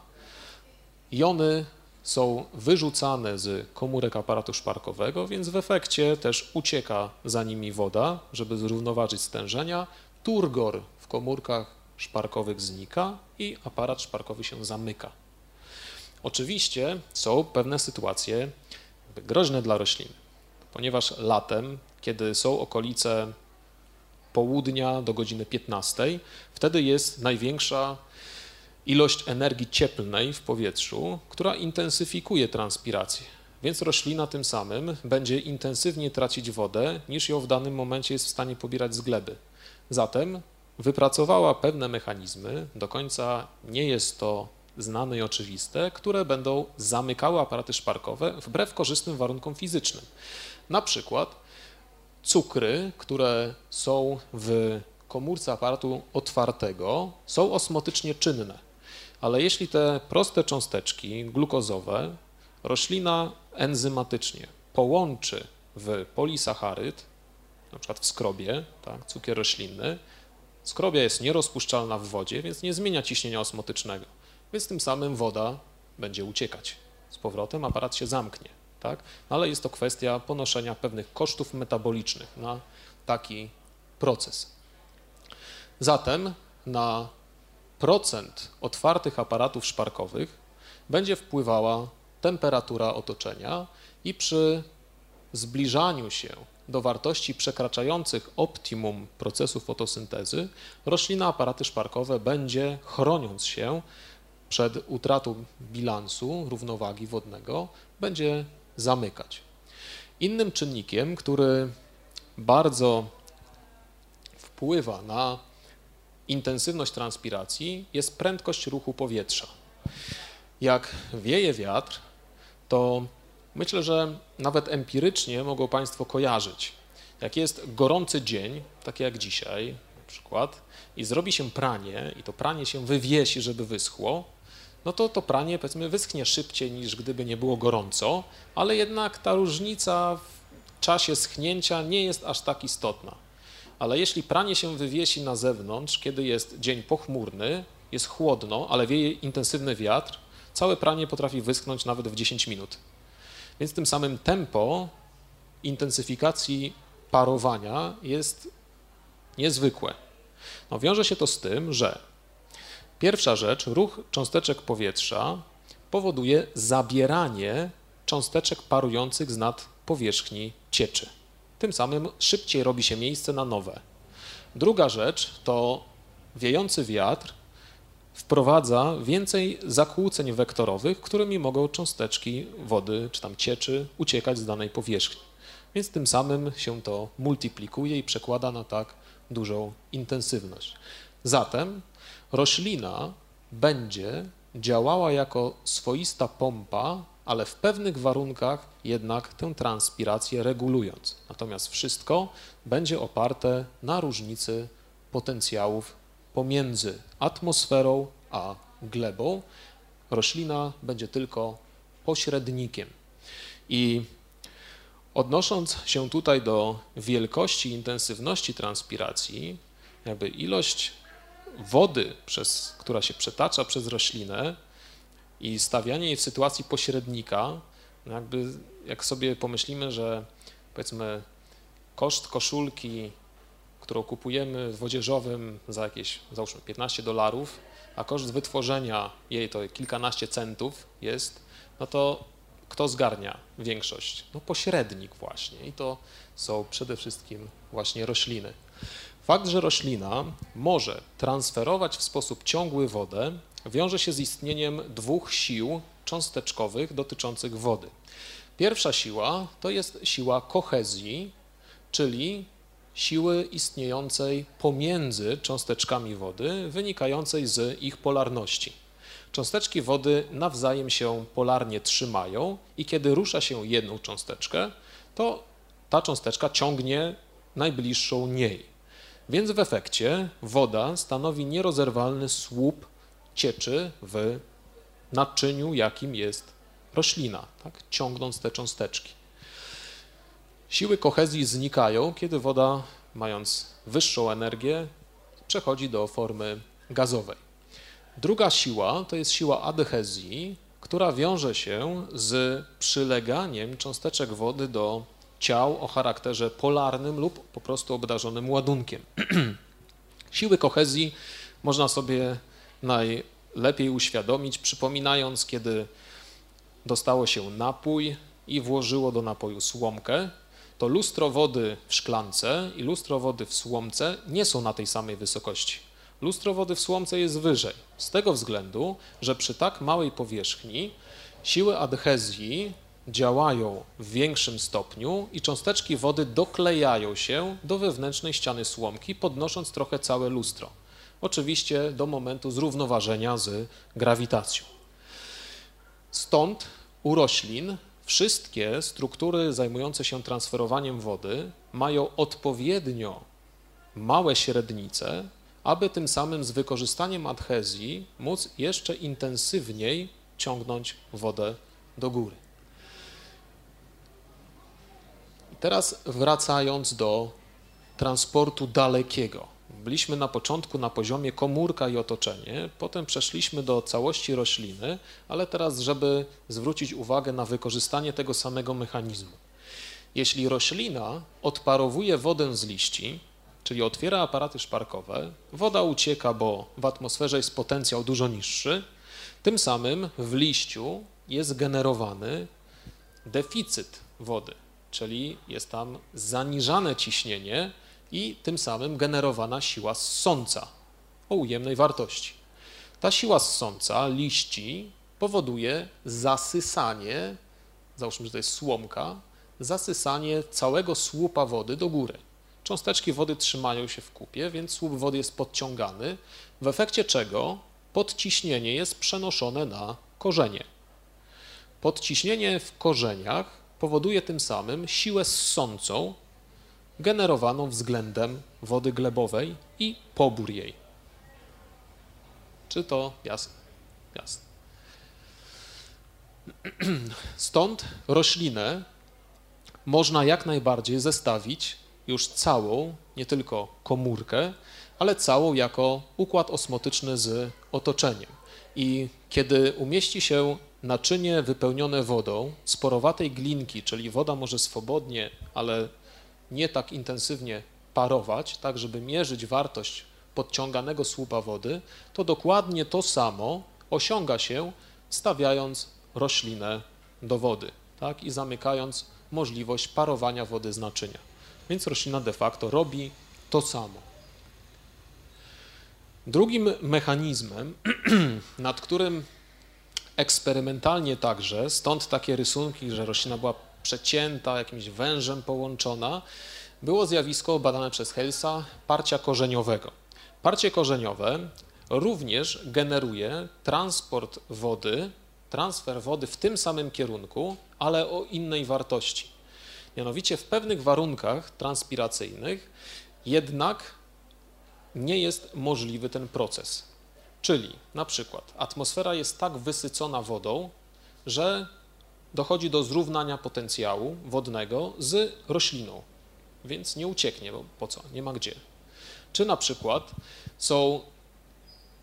jony są wyrzucane z komórek aparatu szparkowego, więc w efekcie też ucieka za nimi woda, żeby zrównoważyć stężenia. Turgor w komórkach szparkowych znika i aparat szparkowy się zamyka. Oczywiście są pewne sytuacje groźne dla rośliny ponieważ latem, kiedy są okolice południa do godziny 15, wtedy jest największa ilość energii cieplnej w powietrzu, która intensyfikuje transpirację. Więc roślina tym samym będzie intensywnie tracić wodę, niż ją w danym momencie jest w stanie pobierać z gleby. Zatem wypracowała pewne mechanizmy, do końca nie jest to znane i oczywiste, które będą zamykały aparaty szparkowe wbrew korzystnym warunkom fizycznym. Na przykład cukry, które są w komórce aparatu otwartego, są osmotycznie czynne, ale jeśli te proste cząsteczki glukozowe roślina enzymatycznie połączy w polisacharyd, na przykład w skrobie, tak, cukier roślinny, skrobia jest nierozpuszczalna w wodzie, więc nie zmienia ciśnienia osmotycznego, więc tym samym woda będzie uciekać. Z powrotem aparat się zamknie tak? No ale jest to kwestia ponoszenia pewnych kosztów metabolicznych na taki proces. Zatem na procent otwartych aparatów szparkowych będzie wpływała temperatura otoczenia i przy zbliżaniu się do wartości przekraczających optimum procesu fotosyntezy, roślina aparaty szparkowe będzie, chroniąc się przed utratą bilansu równowagi wodnego, będzie zamykać. Innym czynnikiem, który bardzo wpływa na intensywność transpiracji, jest prędkość ruchu powietrza. Jak wieje wiatr, to myślę, że nawet empirycznie mogą Państwo kojarzyć. Jak jest gorący dzień, taki jak dzisiaj na przykład, i zrobi się pranie, i to pranie się wywiesi, żeby wyschło, no to to pranie powiedzmy wyschnie szybciej niż gdyby nie było gorąco, ale jednak ta różnica w czasie schnięcia nie jest aż tak istotna. Ale jeśli pranie się wywiesi na zewnątrz, kiedy jest dzień pochmurny, jest chłodno, ale wieje intensywny wiatr, całe pranie potrafi wyschnąć nawet w 10 minut. Więc tym samym tempo intensyfikacji parowania jest niezwykłe. No, wiąże się to z tym, że pierwsza rzecz, ruch cząsteczek powietrza powoduje zabieranie cząsteczek parujących z nad powierzchni cieczy. Tym samym szybciej robi się miejsce na nowe. Druga rzecz to wiejący wiatr wprowadza więcej zakłóceń wektorowych, którymi mogą cząsteczki wody czy tam cieczy uciekać z danej powierzchni. Więc tym samym się to multiplikuje i przekłada na tak dużą intensywność. Zatem roślina będzie działała jako swoista pompa, ale w pewnych warunkach jednak tę transpirację regulując. Natomiast wszystko będzie oparte na różnicy potencjałów pomiędzy atmosferą a glebą. Roślina będzie tylko pośrednikiem. I odnosząc się tutaj do wielkości intensywności transpiracji, jakby ilość wody, przez, która się przetacza przez roślinę i stawianie jej w sytuacji pośrednika, no jakby jak sobie pomyślimy, że powiedzmy koszt koszulki, którą kupujemy w odzieżowym za jakieś, załóżmy 15 dolarów, a koszt wytworzenia jej to kilkanaście centów jest, no to kto zgarnia większość? No pośrednik właśnie i to są przede wszystkim właśnie rośliny. Fakt, że roślina może transferować w sposób ciągły wodę, wiąże się z istnieniem dwóch sił cząsteczkowych dotyczących wody. Pierwsza siła to jest siła kohezji, czyli siły istniejącej pomiędzy cząsteczkami wody, wynikającej z ich polarności. Cząsteczki wody nawzajem się polarnie trzymają i kiedy rusza się jedną cząsteczkę, to ta cząsteczka ciągnie najbliższą niej. Więc w efekcie woda stanowi nierozerwalny słup cieczy w naczyniu, jakim jest roślina, tak? ciągnąc te cząsteczki. Siły kohezji znikają, kiedy woda, mając wyższą energię, przechodzi do formy gazowej. Druga siła to jest siła adhezji, która wiąże się z przyleganiem cząsteczek wody do ciał o charakterze polarnym lub po prostu obdarzonym ładunkiem. [CLEARS THROAT] Siły kohezji można sobie najlepiej uświadomić, przypominając, kiedy dostało się napój i włożyło do napoju słomkę, to lustro wody w szklance i lustro wody w słomce nie są na tej samej wysokości. Lustro wody w słomce jest wyżej, z tego względu, że przy tak małej powierzchni siły adhezji działają w większym stopniu i cząsteczki wody doklejają się do wewnętrznej ściany słomki, podnosząc trochę całe lustro. Oczywiście do momentu zrównoważenia z grawitacją. Stąd u roślin Wszystkie struktury zajmujące się transferowaniem wody mają odpowiednio małe średnice, aby tym samym z wykorzystaniem adhezji móc jeszcze intensywniej ciągnąć wodę do góry. Teraz wracając do transportu dalekiego. Byliśmy na początku na poziomie komórka i otoczenie, potem przeszliśmy do całości rośliny, ale teraz, żeby zwrócić uwagę na wykorzystanie tego samego mechanizmu. Jeśli roślina odparowuje wodę z liści, czyli otwiera aparaty szparkowe, woda ucieka, bo w atmosferze jest potencjał dużo niższy, tym samym w liściu jest generowany deficyt wody, czyli jest tam zaniżane ciśnienie, i tym samym generowana siła ssąca o ujemnej wartości. Ta siła ssąca liści powoduje zasysanie, załóżmy, że to jest słomka, zasysanie całego słupa wody do góry. Cząsteczki wody trzymają się w kupie, więc słup wody jest podciągany, w efekcie czego podciśnienie jest przenoszone na korzenie. Podciśnienie w korzeniach powoduje tym samym siłę ssącą, generowaną względem wody glebowej i pobór jej. Czy to jasne? Jasne. [CLEARS THROAT] Stąd roślinę można jak najbardziej zestawić już całą, nie tylko komórkę, ale całą jako układ osmotyczny z otoczeniem. I kiedy umieści się naczynie wypełnione wodą, sporowatej glinki, czyli woda może swobodnie, ale nie tak intensywnie parować, tak żeby mierzyć wartość podciąganego słupa wody, to dokładnie to samo osiąga się stawiając roślinę do wody tak, i zamykając możliwość parowania wody z naczynia. Więc roślina de facto robi to samo. Drugim mechanizmem, [CLEARS THROAT] nad którym eksperymentalnie także, stąd takie rysunki, że roślina była przecięta, jakimś wężem połączona, było zjawisko badane przez Helsa parcia korzeniowego. Parcie korzeniowe również generuje transport wody, transfer wody w tym samym kierunku, ale o innej wartości. Mianowicie w pewnych warunkach transpiracyjnych jednak nie jest możliwy ten proces. Czyli na przykład atmosfera jest tak wysycona wodą, że dochodzi do zrównania potencjału wodnego z rośliną, więc nie ucieknie, bo po co? Nie ma gdzie. Czy na przykład są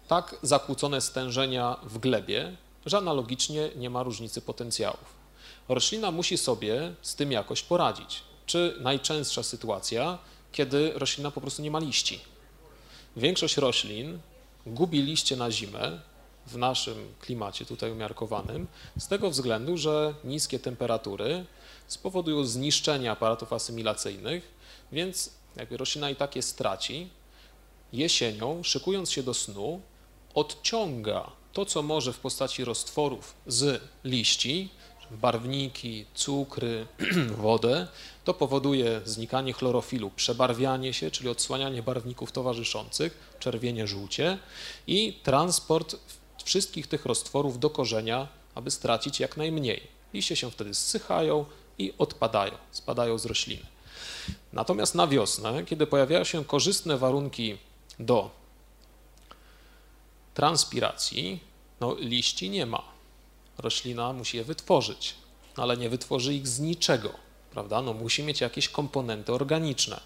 tak zakłócone stężenia w glebie, że analogicznie nie ma różnicy potencjałów. Roślina musi sobie z tym jakoś poradzić. Czy najczęstsza sytuacja, kiedy roślina po prostu nie ma liści. Większość roślin gubi liście na zimę w naszym klimacie tutaj umiarkowanym z tego względu, że niskie temperatury spowodują zniszczenie aparatów asymilacyjnych, więc jakby roślina i tak je straci. Jesienią, szykując się do snu, odciąga to, co może w postaci roztworów z liści, barwniki, cukry, [CLEARS THROAT] wodę, to powoduje znikanie chlorofilu, przebarwianie się, czyli odsłanianie barwników towarzyszących, czerwienie, żółcie i transport wszystkich tych roztworów do korzenia, aby stracić jak najmniej. Liście się wtedy zsychają i odpadają, spadają z rośliny. Natomiast na wiosnę, kiedy pojawiają się korzystne warunki do transpiracji, no liści nie ma. Roślina musi je wytworzyć, ale nie wytworzy ich z niczego, prawda? No musi mieć jakieś komponenty organiczne.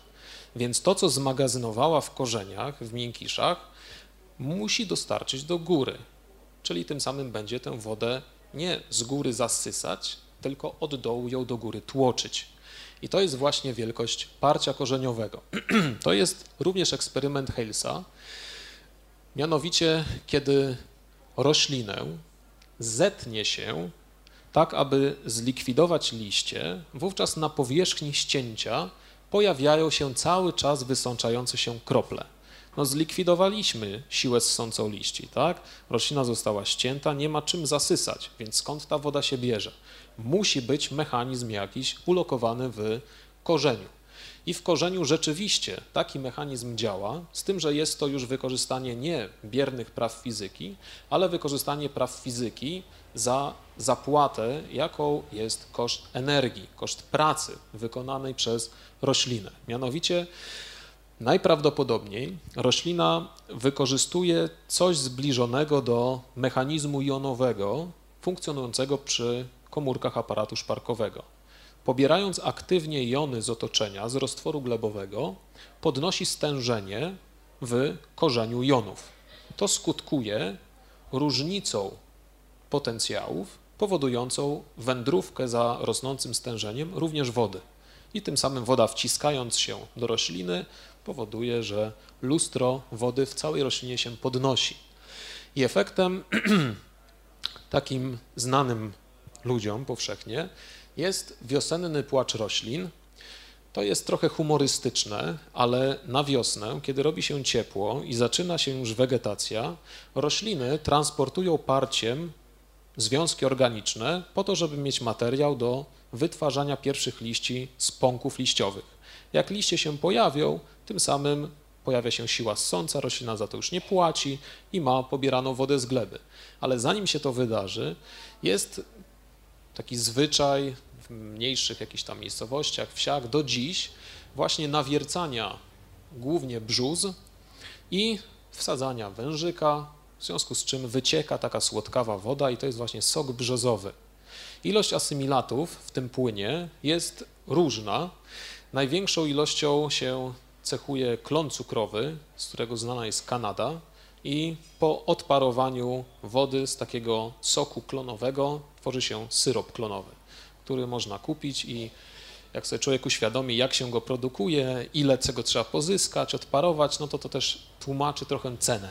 Więc to, co zmagazynowała w korzeniach, w miękiszach, musi dostarczyć do góry, czyli tym samym będzie tę wodę nie z góry zasysać, tylko od dołu ją do góry tłoczyć. I to jest właśnie wielkość parcia korzeniowego. [CLEARS THROAT] to jest również eksperyment Halesa, mianowicie kiedy roślinę zetnie się tak, aby zlikwidować liście, wówczas na powierzchni ścięcia pojawiają się cały czas wysączające się krople. No zlikwidowaliśmy siłę ssącą liści, tak? Roślina została ścięta, nie ma czym zasysać, więc skąd ta woda się bierze? Musi być mechanizm jakiś ulokowany w korzeniu. I w korzeniu rzeczywiście taki mechanizm działa, z tym, że jest to już wykorzystanie nie biernych praw fizyki, ale wykorzystanie praw fizyki za zapłatę, jaką jest koszt energii, koszt pracy wykonanej przez roślinę. Mianowicie najprawdopodobniej roślina wykorzystuje coś zbliżonego do mechanizmu jonowego funkcjonującego przy komórkach aparatu szparkowego pobierając aktywnie jony z otoczenia, z roztworu glebowego, podnosi stężenie w korzeniu jonów. To skutkuje różnicą potencjałów powodującą wędrówkę za rosnącym stężeniem również wody. I tym samym woda wciskając się do rośliny powoduje, że lustro wody w całej roślinie się podnosi. I efektem [CLEARS THROAT] takim znanym ludziom powszechnie jest wiosenny płacz roślin. To jest trochę humorystyczne, ale na wiosnę, kiedy robi się ciepło i zaczyna się już wegetacja, rośliny transportują parciem związki organiczne po to, żeby mieć materiał do wytwarzania pierwszych liści z pąków liściowych. Jak liście się pojawią, tym samym pojawia się siła ssąca, roślina za to już nie płaci i ma pobieraną wodę z gleby. Ale zanim się to wydarzy, jest taki zwyczaj w mniejszych jakichś tam miejscowościach, wsiach do dziś właśnie nawiercania głównie brzus i wsadzania wężyka, w związku z czym wycieka taka słodkawa woda i to jest właśnie sok brzozowy. Ilość asymilatów w tym płynie jest różna. Największą ilością się cechuje klon cukrowy, z którego znana jest Kanada i po odparowaniu wody z takiego soku klonowego tworzy się syrop klonowy który można kupić i jak sobie człowiek uświadomi, jak się go produkuje, ile czego trzeba pozyskać, odparować, no to to też tłumaczy trochę cenę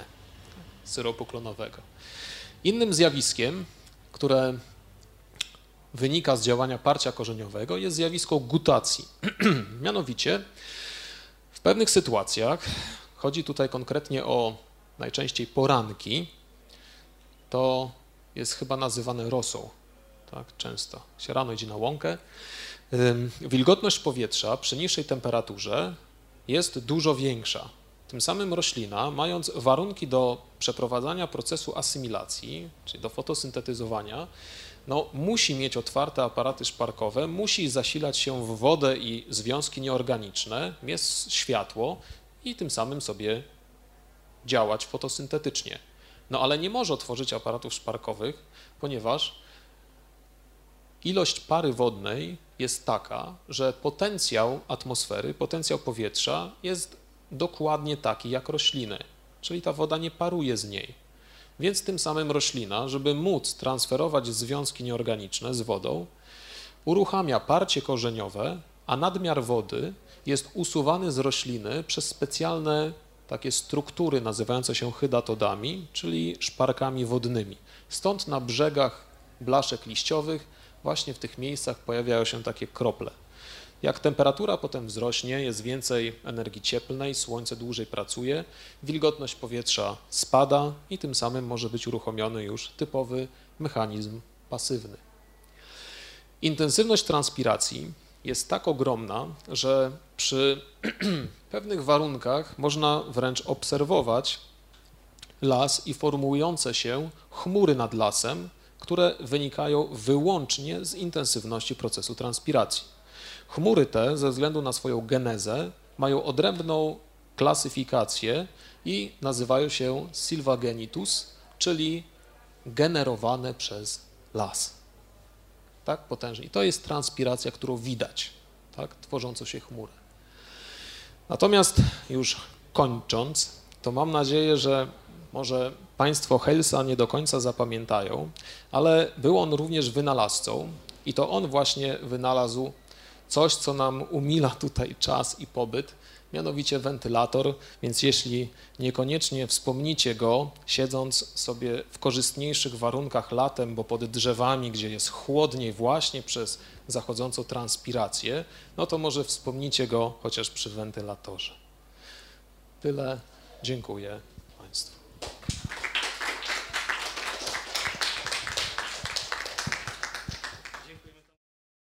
syropu klonowego. Innym zjawiskiem, które wynika z działania parcia korzeniowego, jest zjawisko gutacji. [CLEARS THROAT] Mianowicie pewnych sytuacjach, chodzi tutaj konkretnie o najczęściej poranki, to jest chyba nazywane rosą, tak, często. się rano idzie na łąkę. Wilgotność powietrza przy niższej temperaturze jest dużo większa. Tym samym roślina, mając warunki do przeprowadzania procesu asymilacji, czyli do fotosyntetyzowania, no, musi mieć otwarte aparaty szparkowe, musi zasilać się w wodę i związki nieorganiczne, mieć światło i tym samym sobie działać fotosyntetycznie. No ale nie może otworzyć aparatów szparkowych, ponieważ ilość pary wodnej jest taka, że potencjał atmosfery, potencjał powietrza jest dokładnie taki jak rośliny, czyli ta woda nie paruje z niej. Więc tym samym roślina, żeby móc transferować związki nieorganiczne z wodą, uruchamia parcie korzeniowe, a nadmiar wody jest usuwany z rośliny przez specjalne takie struktury nazywające się hydatodami, czyli szparkami wodnymi. Stąd na brzegach blaszek liściowych właśnie w tych miejscach pojawiają się takie krople. Jak temperatura potem wzrośnie, jest więcej energii cieplnej, słońce dłużej pracuje, wilgotność powietrza spada i tym samym może być uruchomiony już typowy mechanizm pasywny. Intensywność transpiracji jest tak ogromna, że przy [CLEARS THROAT] pewnych warunkach można wręcz obserwować las i formułujące się chmury nad lasem, które wynikają wyłącznie z intensywności procesu transpiracji. Chmury te, ze względu na swoją genezę, mają odrębną klasyfikację i nazywają się silvagenitus, czyli generowane przez las. Tak, potężnie. I to jest transpiracja, którą widać, tak, tworzącą się chmurę. Natomiast już kończąc, to mam nadzieję, że może Państwo Helsa nie do końca zapamiętają, ale był on również wynalazcą i to on właśnie wynalazł coś, co nam umila tutaj czas i pobyt, mianowicie wentylator, więc jeśli niekoniecznie wspomnicie go, siedząc sobie w korzystniejszych warunkach latem, bo pod drzewami, gdzie jest chłodniej właśnie przez zachodzącą transpirację, no to może wspomnicie go chociaż przy wentylatorze. Tyle. Dziękuję.